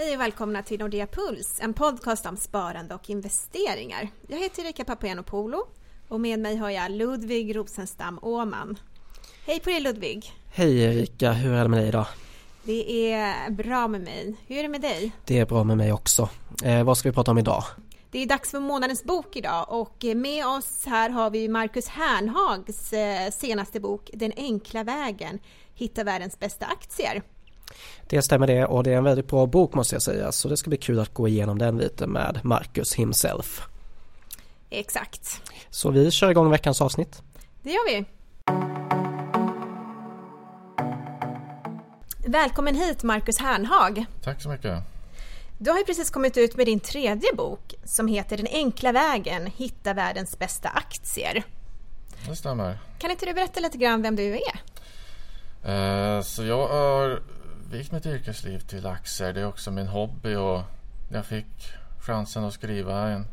Hej och välkomna till Nordea Puls, en podcast om sparande och investeringar. Jag heter Erika Papagiannopoulou och med mig har jag Ludvig Rosenstam Åman. Hej på dig Ludvig! Hej Erika, hur är det med dig idag? Det är bra med mig. Hur är det med dig? Det är bra med mig också. Eh, vad ska vi prata om idag? Det är dags för månadens bok idag och med oss här har vi Marcus Hernhags eh, senaste bok Den enkla vägen, Hitta världens bästa aktier. Det stämmer det och det är en väldigt bra bok måste jag säga så det ska bli kul att gå igenom den lite med Marcus himself. Exakt. Så vi kör igång veckans avsnitt. Det gör vi. Välkommen hit Marcus Hernhag. Tack så mycket. Du har ju precis kommit ut med din tredje bok som heter Den enkla vägen, hitta världens bästa aktier. Det stämmer. Kan inte du berätta lite grann vem du är? Eh, så jag har vikt mitt yrkesliv till aktier. Det är också min hobby och jag fick chansen att skriva en,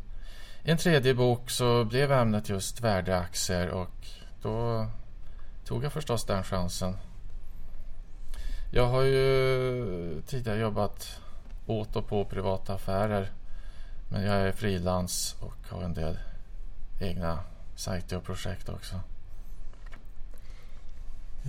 en tredje bok så blev ämnet just värdeaktier och då tog jag förstås den chansen. Jag har ju tidigare jobbat åt och på privata affärer men jag är frilans och har en del egna sajter och projekt också.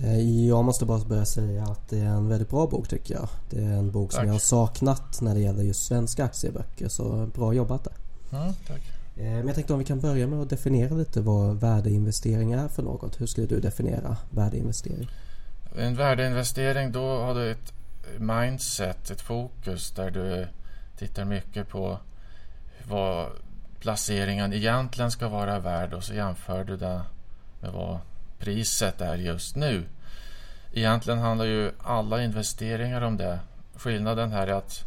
Eh, jag måste bara börja säga att det är en väldigt bra bok tycker jag. Det är en bok tack. som jag har saknat när det gäller just svenska aktieböcker så bra jobbat där. Mm, tack. Eh, men jag tänkte om vi kan börja med att definiera lite vad värdeinvestering är för något. Hur skulle du definiera värdeinvestering? En värdeinvestering då har du ett mindset, ett fokus där du tittar mycket på vad placeringen egentligen ska vara värd och så jämför du det med vad priset är just nu. Egentligen handlar ju alla investeringar om det. Skillnaden här är att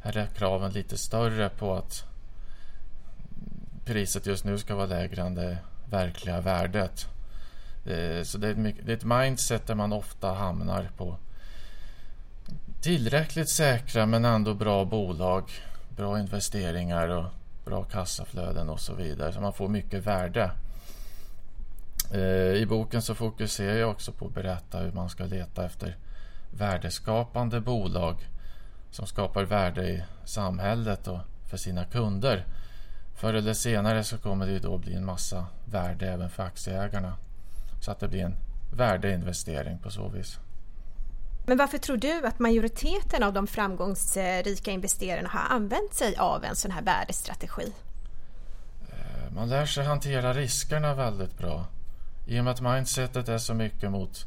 här är kraven lite större på att priset just nu ska vara lägre än det verkliga värdet. Eh, så det är, ett, det är ett mindset där man ofta hamnar på tillräckligt säkra men ändå bra bolag, bra investeringar och bra kassaflöden och så vidare. Så man får mycket värde. Eh, I boken så fokuserar jag också på att berätta hur man ska leta efter värdeskapande bolag som skapar värde i samhället och för sina kunder. Förr eller senare så kommer det ju då bli en massa värde även för aktieägarna. Så att det blir en värdeinvestering på så vis. Men varför tror du att majoriteten av de framgångsrika investerarna har använt sig av en sån här värdestrategi? Eh, man lär sig hantera riskerna väldigt bra. I och med att mindsetet är så mycket mot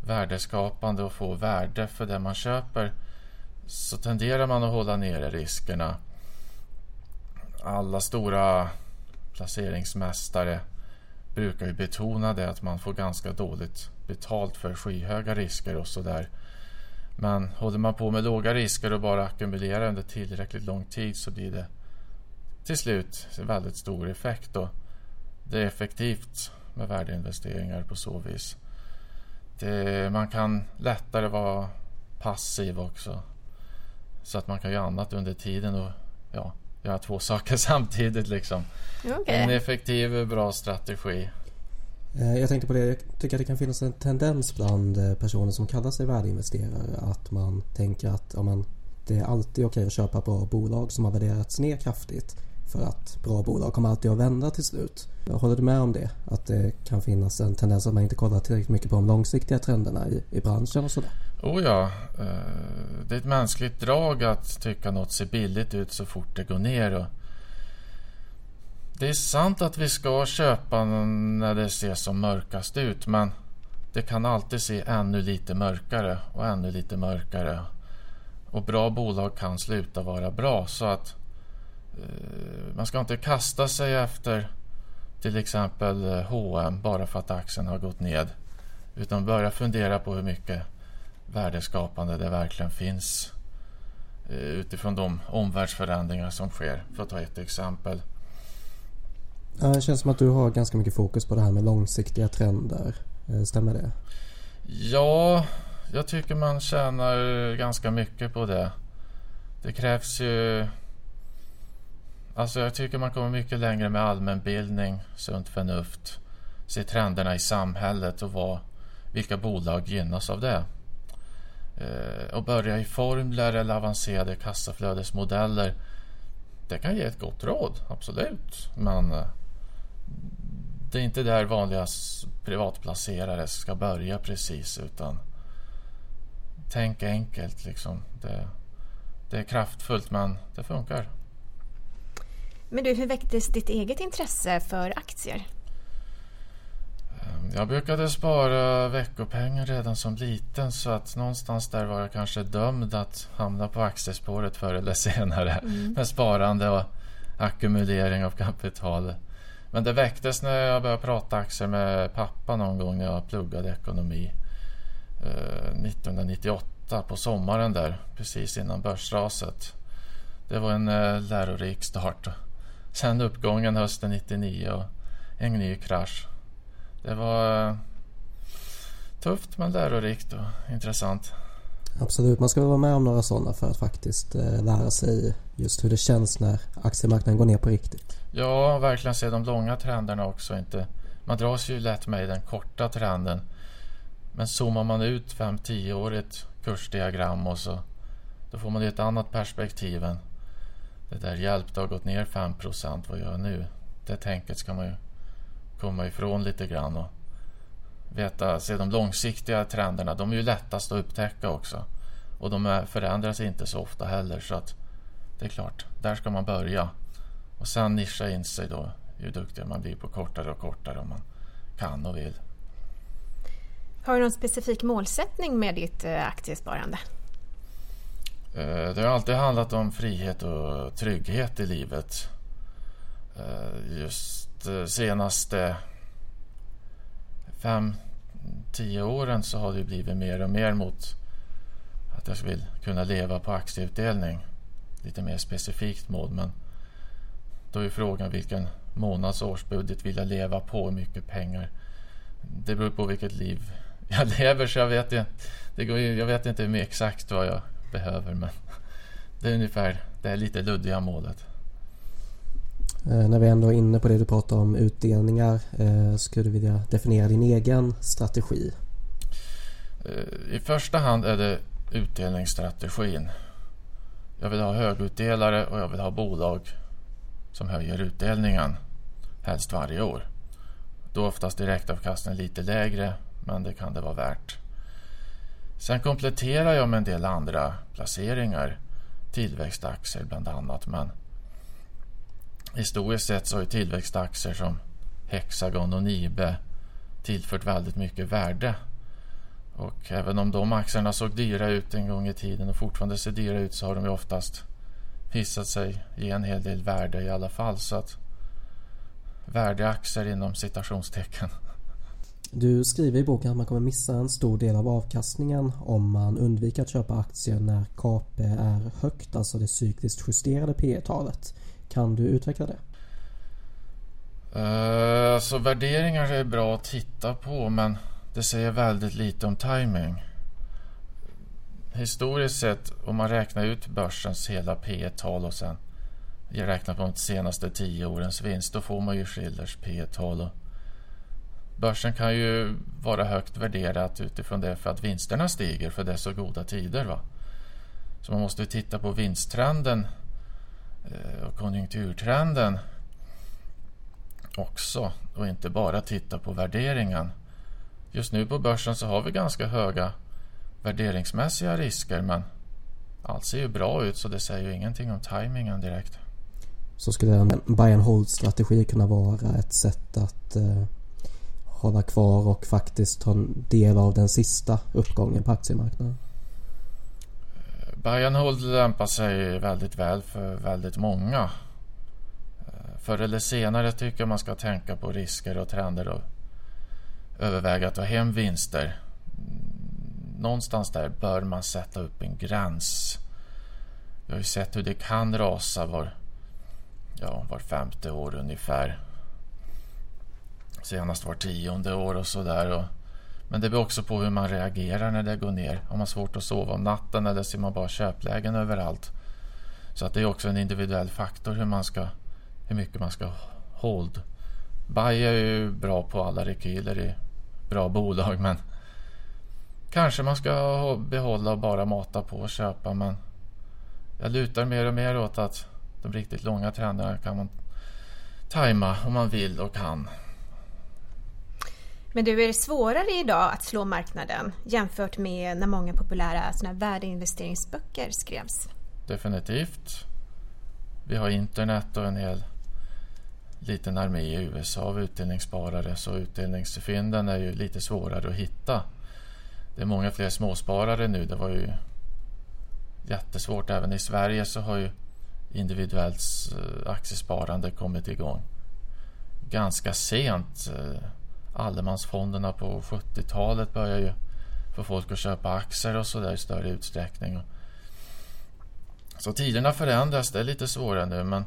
värdeskapande och få värde för det man köper så tenderar man att hålla nere riskerna. Alla stora placeringsmästare brukar ju betona det att man får ganska dåligt betalt för skyhöga risker och sådär. Men håller man på med låga risker och bara ackumulerar under tillräckligt lång tid så blir det till slut väldigt stor effekt. Och det är effektivt med värdeinvesteringar på så vis. Det, man kan lättare vara passiv också. Så att man kan göra annat under tiden och ja, göra två saker samtidigt. Liksom. Okay. En effektiv, bra strategi. Eh, jag tänkte på det, jag tycker att det kan finnas en tendens bland eh, personer som kallar sig värdeinvesterare att man tänker att ja, men, det är alltid okej att köpa bra bolag som har värderats ner kraftigt för att bra bolag kommer alltid att vända till slut. Håller du med om det? Att det kan finnas en tendens att man inte kollar tillräckligt mycket på de långsiktiga trenderna i, i branschen och sådär? Oh ja, eh, det är ett mänskligt drag att tycka något ser billigt ut så fort det går ner. Det är sant att vi ska köpa när det ser som mörkast ut men det kan alltid se ännu lite mörkare och ännu lite mörkare. Och bra bolag kan sluta vara bra så att man ska inte kasta sig efter till exempel H&M bara för att aktien har gått ned. Utan börja fundera på hur mycket värdeskapande det verkligen finns eh, utifrån de omvärldsförändringar som sker. För att ta ett exempel. Det känns som att du har ganska mycket fokus på det här med långsiktiga trender. Eh, stämmer det? Ja, jag tycker man tjänar ganska mycket på det. Det krävs ju... Alltså jag tycker man kommer mycket längre med allmänbildning, sunt förnuft, se trenderna i samhället och vad, vilka bolag gynnas av det. Eh, och börja i formler eller avancerade kassaflödesmodeller. Det kan ge ett gott råd, absolut. Men eh, det är inte där vanliga privatplacerare ska börja precis utan tänk enkelt liksom. Det, det är kraftfullt men det funkar. Men du, hur väcktes ditt eget intresse för aktier? Ehm, jag brukade spara veckopengar redan som liten så att någonstans där var jag kanske dömd att hamna på aktiespåret förr eller senare mm. med sparande och ackumulering av kapital. Men det väcktes när jag började prata aktier med pappa någon gång när jag pluggade ekonomi. 1998 eh, på sommaren där, precis innan börsraset. Det var en eh, lärorik start. Sen uppgången hösten 99 och en ny krasch. Det var eh, tufft men lärorikt och intressant. Absolut, man ska vara med om några sådana för att faktiskt lära sig just hur det känns när aktiemarknaden går ner på riktigt. Ja, verkligen se de långa trenderna också. Inte, man dras ju lätt med i den korta trenden. Men zoomar man ut 5-10-årigt kursdiagram och så då får man ett annat perspektiv än det där hjälp, det har gått ner 5% vad gör jag nu? Det tänket ska man ju komma ifrån lite grann och veta, se de långsiktiga trenderna. De är ju lättast att upptäcka också. Och de förändras inte så ofta heller så att det är klart, där ska man börja. Och sen nischa in sig då ju duktigare man blir på kortare och kortare om man kan och vill. Har du någon specifik målsättning med ditt eh, aktiesparande? Eh, det har alltid handlat om frihet och trygghet i livet. Eh, just eh, senaste fem, tio åren så har det blivit mer och mer mot att jag vill kunna leva på aktieutdelning. Lite mer specifikt mål men då är frågan vilken månads årsbudget vill jag leva på? Hur mycket pengar? Det beror på vilket liv jag lever så jag vet, det går, jag vet inte exakt vad jag behöver men det är ungefär det är lite luddiga målet. Eh, när vi ändå är inne på det du pratar om utdelningar eh, skulle du vilja definiera din egen strategi? Eh, I första hand är det utdelningsstrategin. Jag vill ha högutdelare och jag vill ha bolag som höjer utdelningen, helst varje år. Då oftast direktavkastningen lite lägre, men det kan det vara värt. Sen kompletterar jag med en del andra placeringar, tillväxtaktier bland annat, men historiskt sett så har ju tillväxtaktier som Hexagon och Nibe tillfört väldigt mycket värde. Och även om de aktierna såg dyra ut en gång i tiden och fortfarande ser dyra ut så har de ju oftast visat sig ge en hel del värde i alla fall. Så att värdeaktier inom citationstecken. Du skriver i boken att man kommer missa en stor del av avkastningen om man undviker att köpa aktier när KP är högt, alltså det cykliskt justerade P talet Kan du utveckla det? Uh, så värderingar är bra att titta på men det säger väldigt lite om timing historiskt sett, om man räknar ut börsens hela P tal och sen räknar på de senaste tio årens vinst, då får man ju Schillers P tal och Börsen kan ju vara högt värderat utifrån det för att vinsterna stiger för det är så goda tider. Va? Så man måste titta på vinsttrenden eh, och konjunkturtrenden också och inte bara titta på värderingen. Just nu på börsen så har vi ganska höga värderingsmässiga risker men allt ser ju bra ut så det säger ju ingenting om tajmingen direkt. Så skulle en buy and hold strategi kunna vara ett sätt att eh, hålla kvar och faktiskt ta del av den sista uppgången på aktiemarknaden? Buy hold lämpar sig väldigt väl för väldigt många. Eh, förr eller senare tycker jag man ska tänka på risker och trender och överväga att ta hem vinster mm, någonstans där bör man sätta upp en gräns. Vi har ju sett hur det kan rasa var, ja, var femte år ungefär. Senast var tionde år och sådär. Men det beror också på hur man reagerar när det går ner. Har man svårt att sova om natten eller ser man bara köplägen överallt. Så att det är också en individuell faktor hur, man ska, hur mycket man ska hold. Buy är ju bra på alla rekyler i bra bolag men kanske man ska behålla och bara mata på och köpa men jag lutar mer och mer åt att de riktigt långa trenderna kan man tajma om man vill och kan. Men du, är det svårare idag att slå marknaden jämfört med när många populära såna värdeinvesteringsböcker skrevs? Definitivt. Vi har internet och en hel liten armé i USA av utdelningssparare så utdelningsfynden är ju lite svårare att hitta. Det är många fler småsparare nu. Det var ju jättesvårt. Även i Sverige så har ju individuellt eh, aktiesparande kommit igång ganska sent. Eh, Allemansfonderna på 70-talet började ju få folk att köpa aktier och sådär i större utsträckning. Så tiderna förändras. Det är lite svårare nu men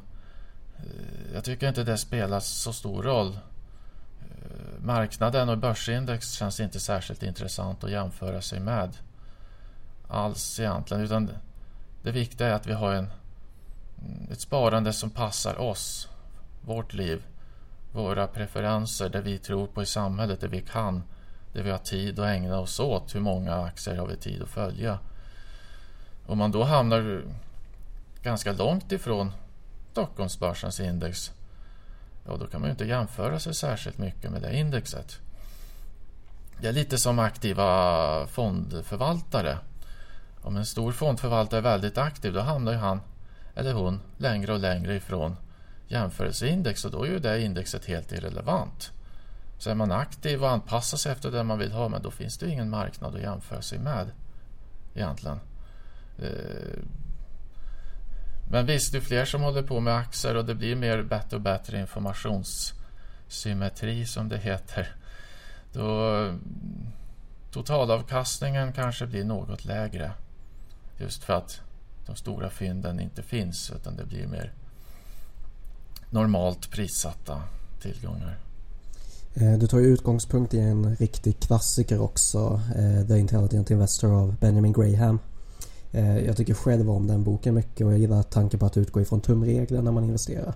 eh, jag tycker inte det spelar så stor roll. Eh, marknaden och börsindex känns inte särskilt intressant att jämföra sig med alls egentligen. Utan det viktiga är att vi har en, ett sparande som passar oss, vårt liv, våra preferenser, det vi tror på i samhället, det vi kan, det vi har tid att ägna oss åt. Hur många aktier har vi tid att följa? Om man då hamnar ganska långt ifrån Stockholmsbörsens index, ja då kan man ju inte jämföra sig särskilt mycket med det indexet. Det är lite som aktiva fondförvaltare. Om en stor fondförvaltare är väldigt aktiv då hamnar ju han eller hon längre och längre ifrån jämförelseindex och då är ju det indexet helt irrelevant. Så är man aktiv och anpassar sig efter det man vill ha men då finns det ingen marknad att jämföra sig med egentligen. Eh, men visst, det är fler som håller på med aktier och det blir mer bättre och bättre informationssymmetri som det heter. Då totalavkastningen kanske blir något lägre. Just för att de stora fynden inte finns utan det blir mer normalt prissatta tillgångar. Eh, du tar ju utgångspunkt i en riktig klassiker också, eh, The Intelligent Investor av Benjamin Graham. Eh, jag tycker själv om den boken mycket och jag gillar tanken på att utgå ifrån tumregler när man investerar.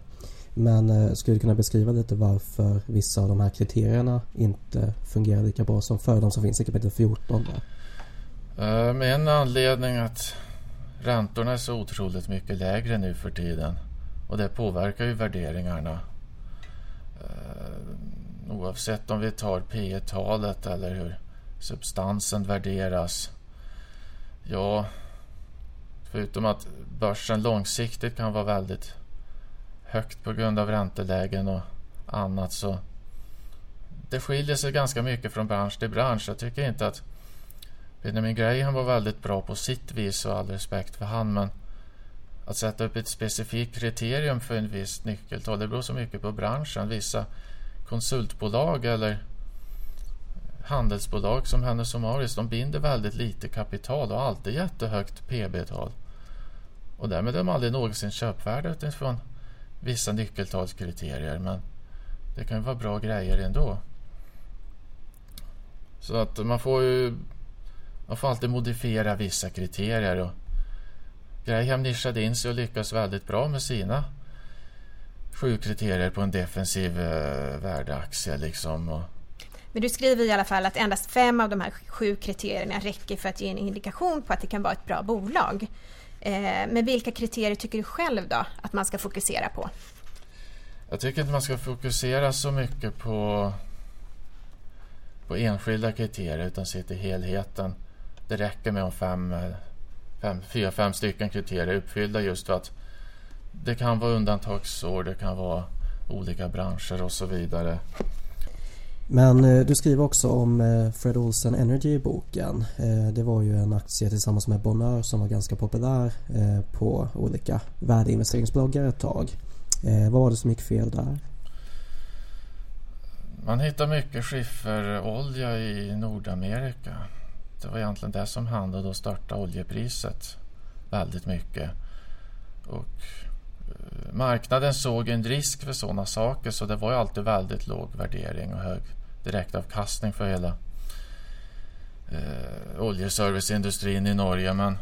Men skulle du kunna beskriva lite varför vissa av de här kriterierna inte fungerar lika bra som för de som finns i kapitel 14? Där? Med en anledning att räntorna är så otroligt mycket lägre nu för tiden. Och det påverkar ju värderingarna. Eh, oavsett om vi tar P talet eller hur substansen värderas. Ja, förutom att börsen långsiktigt kan vara väldigt högt på grund av räntelägen och annat så det skiljer sig ganska mycket från bransch till bransch. Jag tycker inte att Benjamin Graham var väldigt bra på sitt vis och all respekt för han men att sätta upp ett specifikt kriterium för en viss nyckeltal det beror så mycket på branschen. Vissa konsultbolag eller handelsbolag som Hennes och Mauritz de binder väldigt lite kapital och alltid jättehögt PB-tal. Och därmed är de aldrig någonsin köpvärda utifrån vissa nyckeltalskriterier men det kan ju vara bra grejer ändå. Så att man får ju man får alltid modifiera vissa kriterier. Och Graham nischade in sig och lyckas väldigt bra med sina sju kriterier på en defensiv eh, värdeaktie. Liksom. Och... Men du skriver i alla fall att endast fem av de här sju kriterierna räcker för att ge en indikation på att det kan vara ett bra bolag. Eh, men vilka kriterier tycker du själv då att man ska fokusera på? Jag tycker inte man ska fokusera så mycket på, på enskilda kriterier utan se till helheten. Det räcker med om fem, fem, fyra, fem stycken kriterier uppfyllda just för att det kan vara undantagsår, det kan vara olika branscher och så vidare. Men eh, du skriver också om eh, Fred Olsen Energy i boken. Eh, det var ju en aktie tillsammans med Bonheur som var ganska populär på olika värdeinvesteringsbloggar ett tag. Vad var det som gick fel där? Man hittar mycket skifferolja i Nordamerika. Det var egentligen det som hände. Då startade oljepriset väldigt mycket. Och eh, marknaden såg en risk för sådana saker så det var ju alltid väldigt låg värdering och hög direktavkastning för hela eh, oljeserviceindustrin i Norge. Men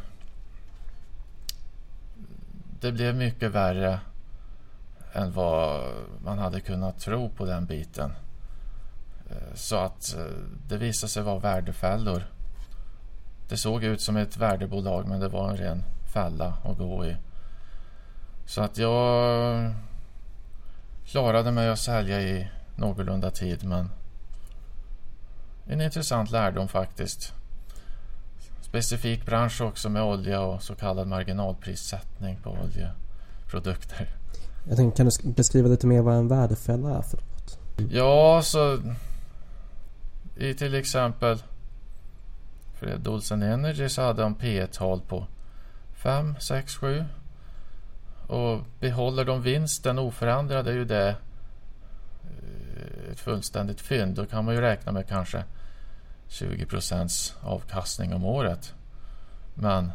det blev mycket värre än vad man hade kunnat tro på den biten. Eh, så att eh, det visade sig vara värdefällor det såg ut som ett värdebolag men det var en ren fälla att gå i. Så att jag klarade mig att sälja i någorlunda tid men en intressant lärdom faktiskt. Specifik bransch också med olja och så kallad marginalprissättning på oljeprodukter. Jag tänkte, kan du beskriva lite mer vad en värdefälla är för något? Ja, så i till exempel Fred Olsen Energy så hade de P tal på 5, 6, 7. Och behåller de vinsten oförändrad är ju det eh, ett fullständigt fynd. Då kan man ju räkna med kanske 20 procents avkastning om året. Men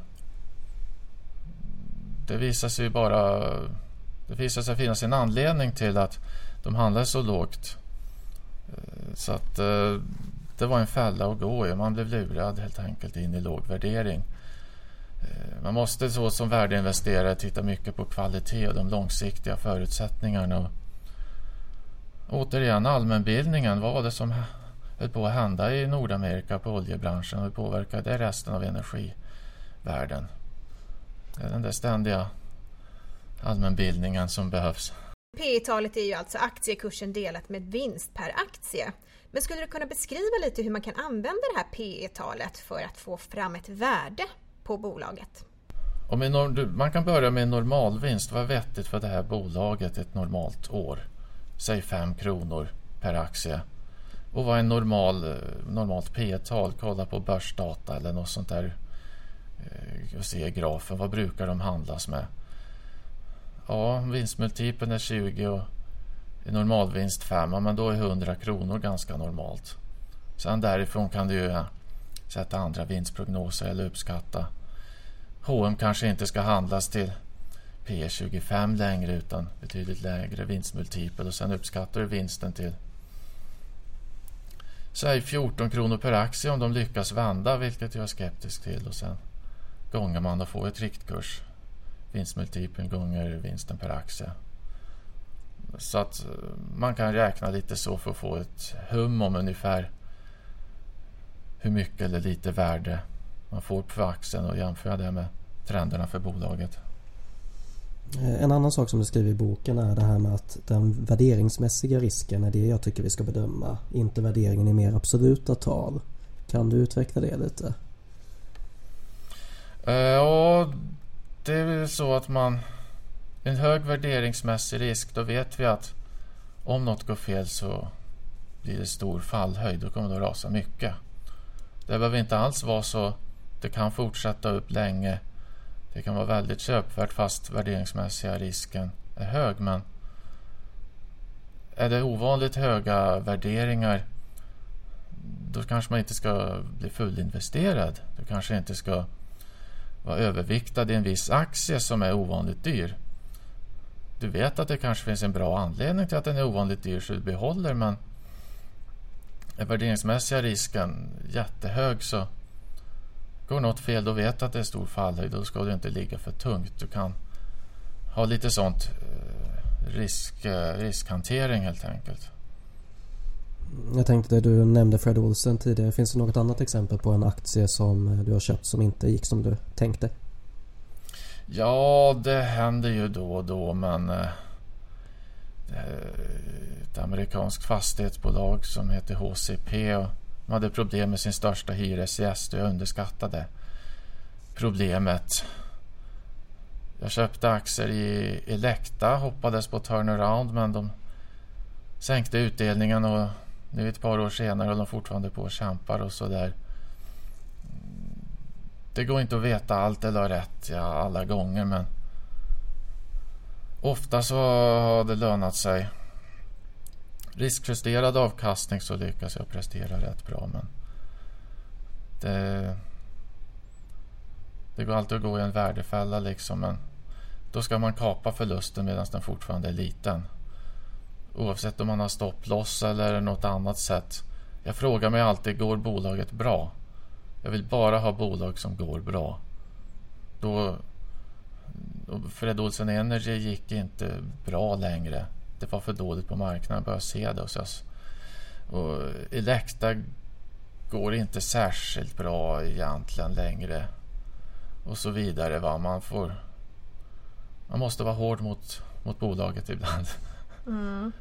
det visar sig bara det visar sig finnas en anledning till att de handlar så lågt. Eh, så att eh, det var en fälla att gå i. Man blev lurad helt enkelt in i låg värdering. Eh, man måste så som värdeinvesterare titta mycket på kvalitet och de långsiktiga förutsättningarna. Och återigen allmänbildningen. Vad var det som höll på att hända i Nordamerika på oljebranschen och hur påverkade det resten av energivärlden? Det är den där ständiga allmänbildningen som behövs. P talet är ju alltså aktiekursen delat med vinst per aktie. Men skulle du kunna beskriva lite hur man kan använda det här P talet för att få fram ett värde på bolaget? Man kan börja med en normalvinst. Vad är vettigt för det här bolaget ett normalt år? Säg 5 kronor per aktie. Och vad är normal, eh, normalt P-tal? Kolla på börsdata eller något sånt där. Eh, och se grafen. Vad brukar de handlas med? Ja, vinstmultipeln är 20 och normalvinst 5. Men då är 100 kronor ganska normalt. Sen därifrån kan du ju sätta andra vinstprognoser eller uppskatta. H&M kanske inte ska handlas till P25 längre utan betydligt lägre vinstmultipel och sen uppskattar du vinsten till säg 14 kronor per aktie om de lyckas vända, vilket jag är skeptisk till. Och sen gånger man och får ett riktkurs. Vinstmultipeln gånger vinsten per aktie. Så att eh, man kan räkna lite så för att få ett hum om ungefär hur mycket eller lite värde man får på aktien och jämföra det med trenderna för bolaget. Eh, en annan sak som du skriver i boken är det här med att den värderingsmässiga risken är det jag tycker vi ska bedöma. Inte värderingen i mer absoluta tal. Kan du utveckla det lite? Eh, ja, det är väl så att man... En hög värderingsmässig risk, då vet vi att om något går fel så blir det stor fallhöjd. Då kommer det att rasa mycket. Det behöver inte alls vara så. Det kan fortsätta upp länge. Det kan vara väldigt köpvärt fast värderingsmässiga risken är hög. Men är det ovanligt höga värderingar då kanske man inte ska bli fullinvesterad. Du kanske inte ska vara överviktad i en viss aktie som är ovanligt dyr. Du vet att det kanske finns en bra anledning till att den är ovanligt dyr så du behåller men är värderingsmässiga risken jättehög så går något fel då vet du att det är stor fallhöjd. Då ska du inte ligga för tungt. Du kan ha lite sånt eh, risk, eh, riskhantering helt enkelt. Jag tänkte du nämnde Fred Olsen tidigare. Finns det något annat exempel på en aktie som eh, du har köpt som inte gick som du tänkte? Ja, det händer ju då och då men eh, ett amerikanskt fastighetsbolag som heter HCP och de hade problem med sin största hyresgäst och jag underskattade problemet. Jag köpte aktier i Elekta, hoppades på turnaround men de sänkte utdelningen och nu ett par år senare håller de fortfarande på och kämpar och sådär. Det går inte att veta allt eller ha rätt ja, alla gånger men ofta så har det lönat sig. Riskjusterad avkastning så lyckas jag prestera rätt bra men det, det går alltid att gå i en värdefälla liksom men då ska man kapa förlusten medan den fortfarande är liten. Oavsett om man har stopploss eller något annat sätt. Jag frågar mig alltid, går bolaget bra? Jag vill bara ha bolag som går bra. Då... Fred Olsen Energy gick inte bra längre. Det var för dåligt på marknaden. Jag började se det. Och, och Elekta går inte särskilt bra egentligen längre. Och så vidare. Va? Man, får, man måste vara hård mot, mot bolaget ibland. Mm.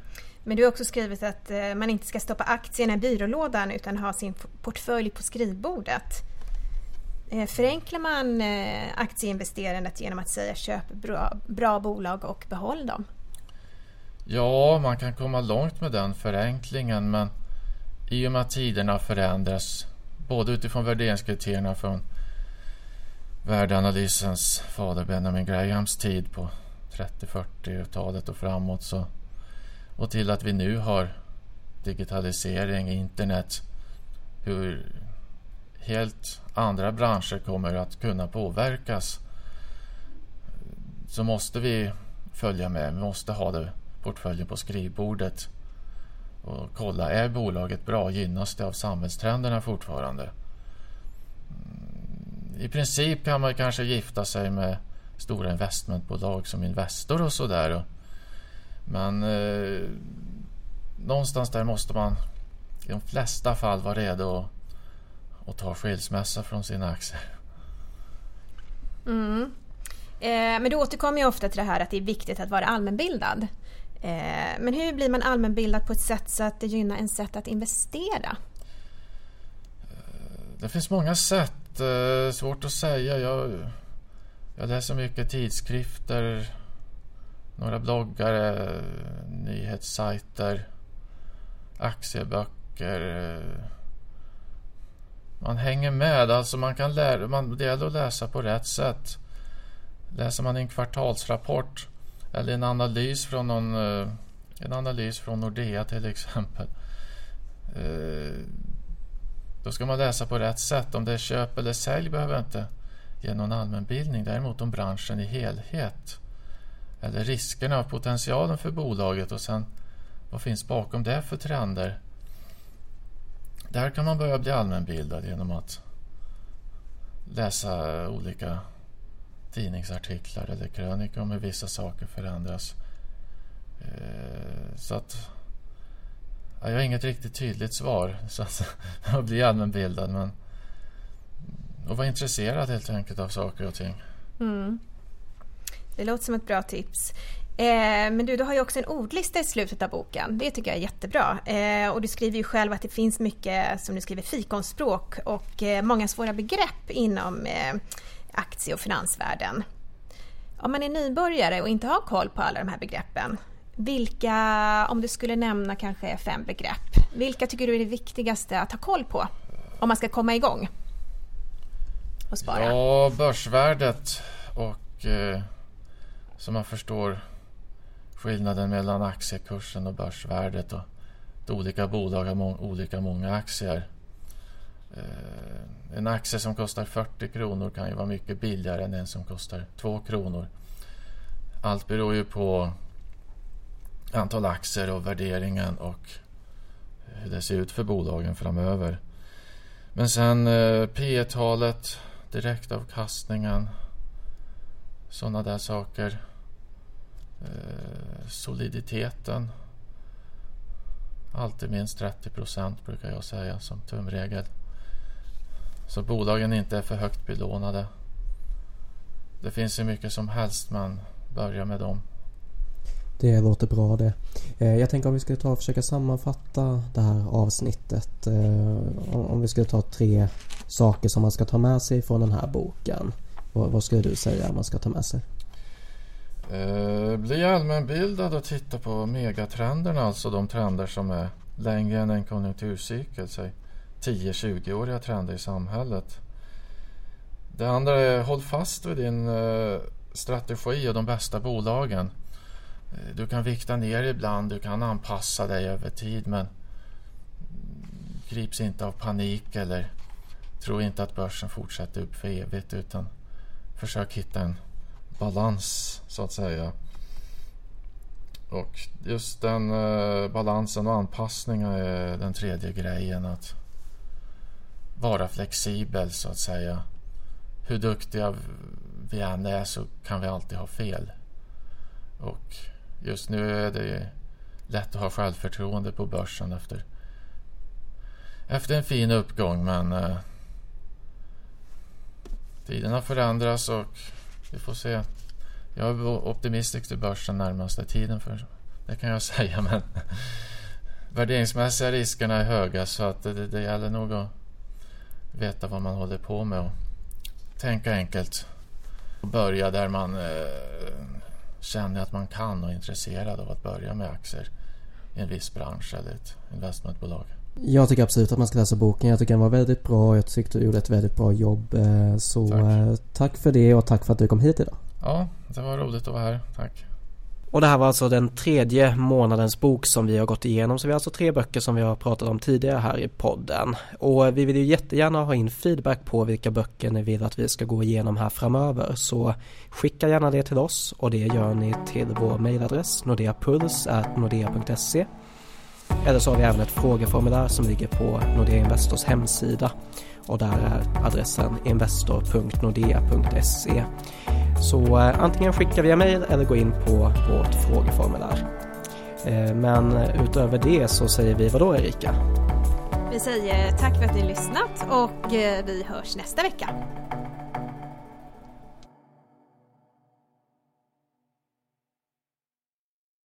Men du har också skrivit att eh, man inte ska stoppa aktierna i byrålådan utan ha sin portfölj på skrivbordet. Eh, förenklar man eh, aktieinvesterandet genom att säga köp bra, bra bolag och behåll dem? Ja, man kan komma långt med den förenklingen men i och med att tiderna förändras både utifrån värderingskriterierna från värdeanalysens fader Benjamin Grahams tid på 30-40-talet och framåt så, och till att vi nu har digitalisering, internet, hur helt andra branscher kommer att kunna påverkas så måste vi följa med. Vi måste ha det portföljen på skrivbordet och kolla, är bolaget bra? Gynnas det av samhällstrenderna fortfarande? I princip kan man kanske gifta sig med stora investmentbolag som Investor och sådär. Men eh, någonstans där måste man i de flesta fall vara redo att, att ta skilsmässa från sina aktier. Mm. Eh, men du återkommer ju ofta till det här att det är viktigt att vara allmänbildad. Eh, men hur blir man allmänbildad på ett sätt så att det gynnar en sätt att investera? Eh, det finns många sätt. Eh, svårt att säga. Jag, jag läser mycket tidskrifter, några bloggare, nyhetssajter, aktieböcker. Man hänger med. Alltså man kan lära, man, det gäller att läsa på rätt sätt. Läser man en kvartalsrapport eller en analys från någon, eh, en analys från Nordea till exempel. Eh, då ska man läsa på rätt sätt. Om det är köp eller sälj behöver inte ge någon allmänbildning. Däremot om branschen i helhet. Eller riskerna och potentialen för bolaget och sen vad finns bakom det för trender. Där kan man börja bli allmänbildad genom att läsa olika tidningsartiklar eller krönikor om hur vissa saker förändras. Eh, så att jag har inget riktigt tydligt svar så att jag blir allmänbildad men och vara intresserad helt enkelt av saker och ting. Mm. Det låter som ett bra tips. Eh, men du, du har ju också en ordlista i slutet av boken. Det tycker jag är jättebra. Eh, och du skriver ju själv att det finns mycket, som du skriver, fikonspråk och eh, många svåra begrepp inom aktie och finansvärlden. Om man är nybörjare och inte har koll på alla de här begreppen, vilka, om du skulle nämna kanske fem begrepp, vilka tycker du är det viktigaste att ha koll på om man ska komma igång och spara? Ja, börsvärdet och så man förstår skillnaden mellan aktiekursen och börsvärdet och att olika bolag har må olika många aktier. Eh, en aktie som kostar 40 kronor kan ju vara mycket billigare än en som kostar 2 kronor. Allt beror ju på antal aktier och värderingen och hur det ser ut för bolagen framöver. Men sen eh, P talet direktavkastningen, sådana där saker. Eh, soliditeten. Alltid minst 30 procent brukar jag säga som tumregel. Så bolagen inte är för högt belånade. Det finns ju mycket som helst man börjar med dem. Det låter bra det. Eh, jag tänker om vi skulle ta och försöka sammanfatta det här avsnittet. Eh, om vi skulle ta tre saker som man ska ta med sig från den här boken. Vad skulle du säga man ska ta med sig? Eh, bli allmänbildad och titta på megatrenderna, alltså de trender som är längre än en konjunkturcykel. Säg 10-20-åriga trender i samhället. Det andra är håll fast vid din eh, strategi och de bästa bolagen. Eh, du kan vikta ner ibland, du kan anpassa dig över tid men grips inte av panik eller tro inte att börsen fortsätter upp för evigt utan försök hitta en balans så att säga. Och just den eh, balansen och anpassningen är den tredje grejen. Att vara flexibel så att säga. Hur duktiga vi än är så kan vi alltid ha fel. Och just nu är det lätt att ha självförtroende på börsen efter efter en fin uppgång men eh, tiderna förändras och vi får se. Jag är optimistisk till börsen närmaste tiden för det kan jag säga men värderingsmässiga riskerna är höga så att det, det gäller nog att veta vad man håller på med och tänka enkelt. Och Börja där man eh, känner att man kan och är intresserad av att börja med aktier i en viss bransch eller ett investmentbolag. Jag tycker absolut att man ska läsa boken. Jag tycker den var väldigt bra. Jag tyckte du gjorde ett väldigt bra jobb. Eh, så tack. Eh, tack för det och tack för att du kom hit idag. Ja, det var roligt att vara här. Tack. Och det här var alltså den tredje månadens bok som vi har gått igenom. Så vi har alltså tre böcker som vi har pratat om tidigare här i podden. Och vi vill ju jättegärna ha in feedback på vilka böcker ni vill att vi ska gå igenom här framöver. Så skicka gärna det till oss och det gör ni till vår mejladress nordeapuls.nordea.se eller så har vi även ett frågeformulär som ligger på Nordea Investors hemsida och där är adressen investor.nordea.se så eh, antingen skicka via mail eller gå in på vårt frågeformulär. Eh, men utöver det så säger vi vadå Erika? Vi säger tack för att ni lyssnat och eh, vi hörs nästa vecka.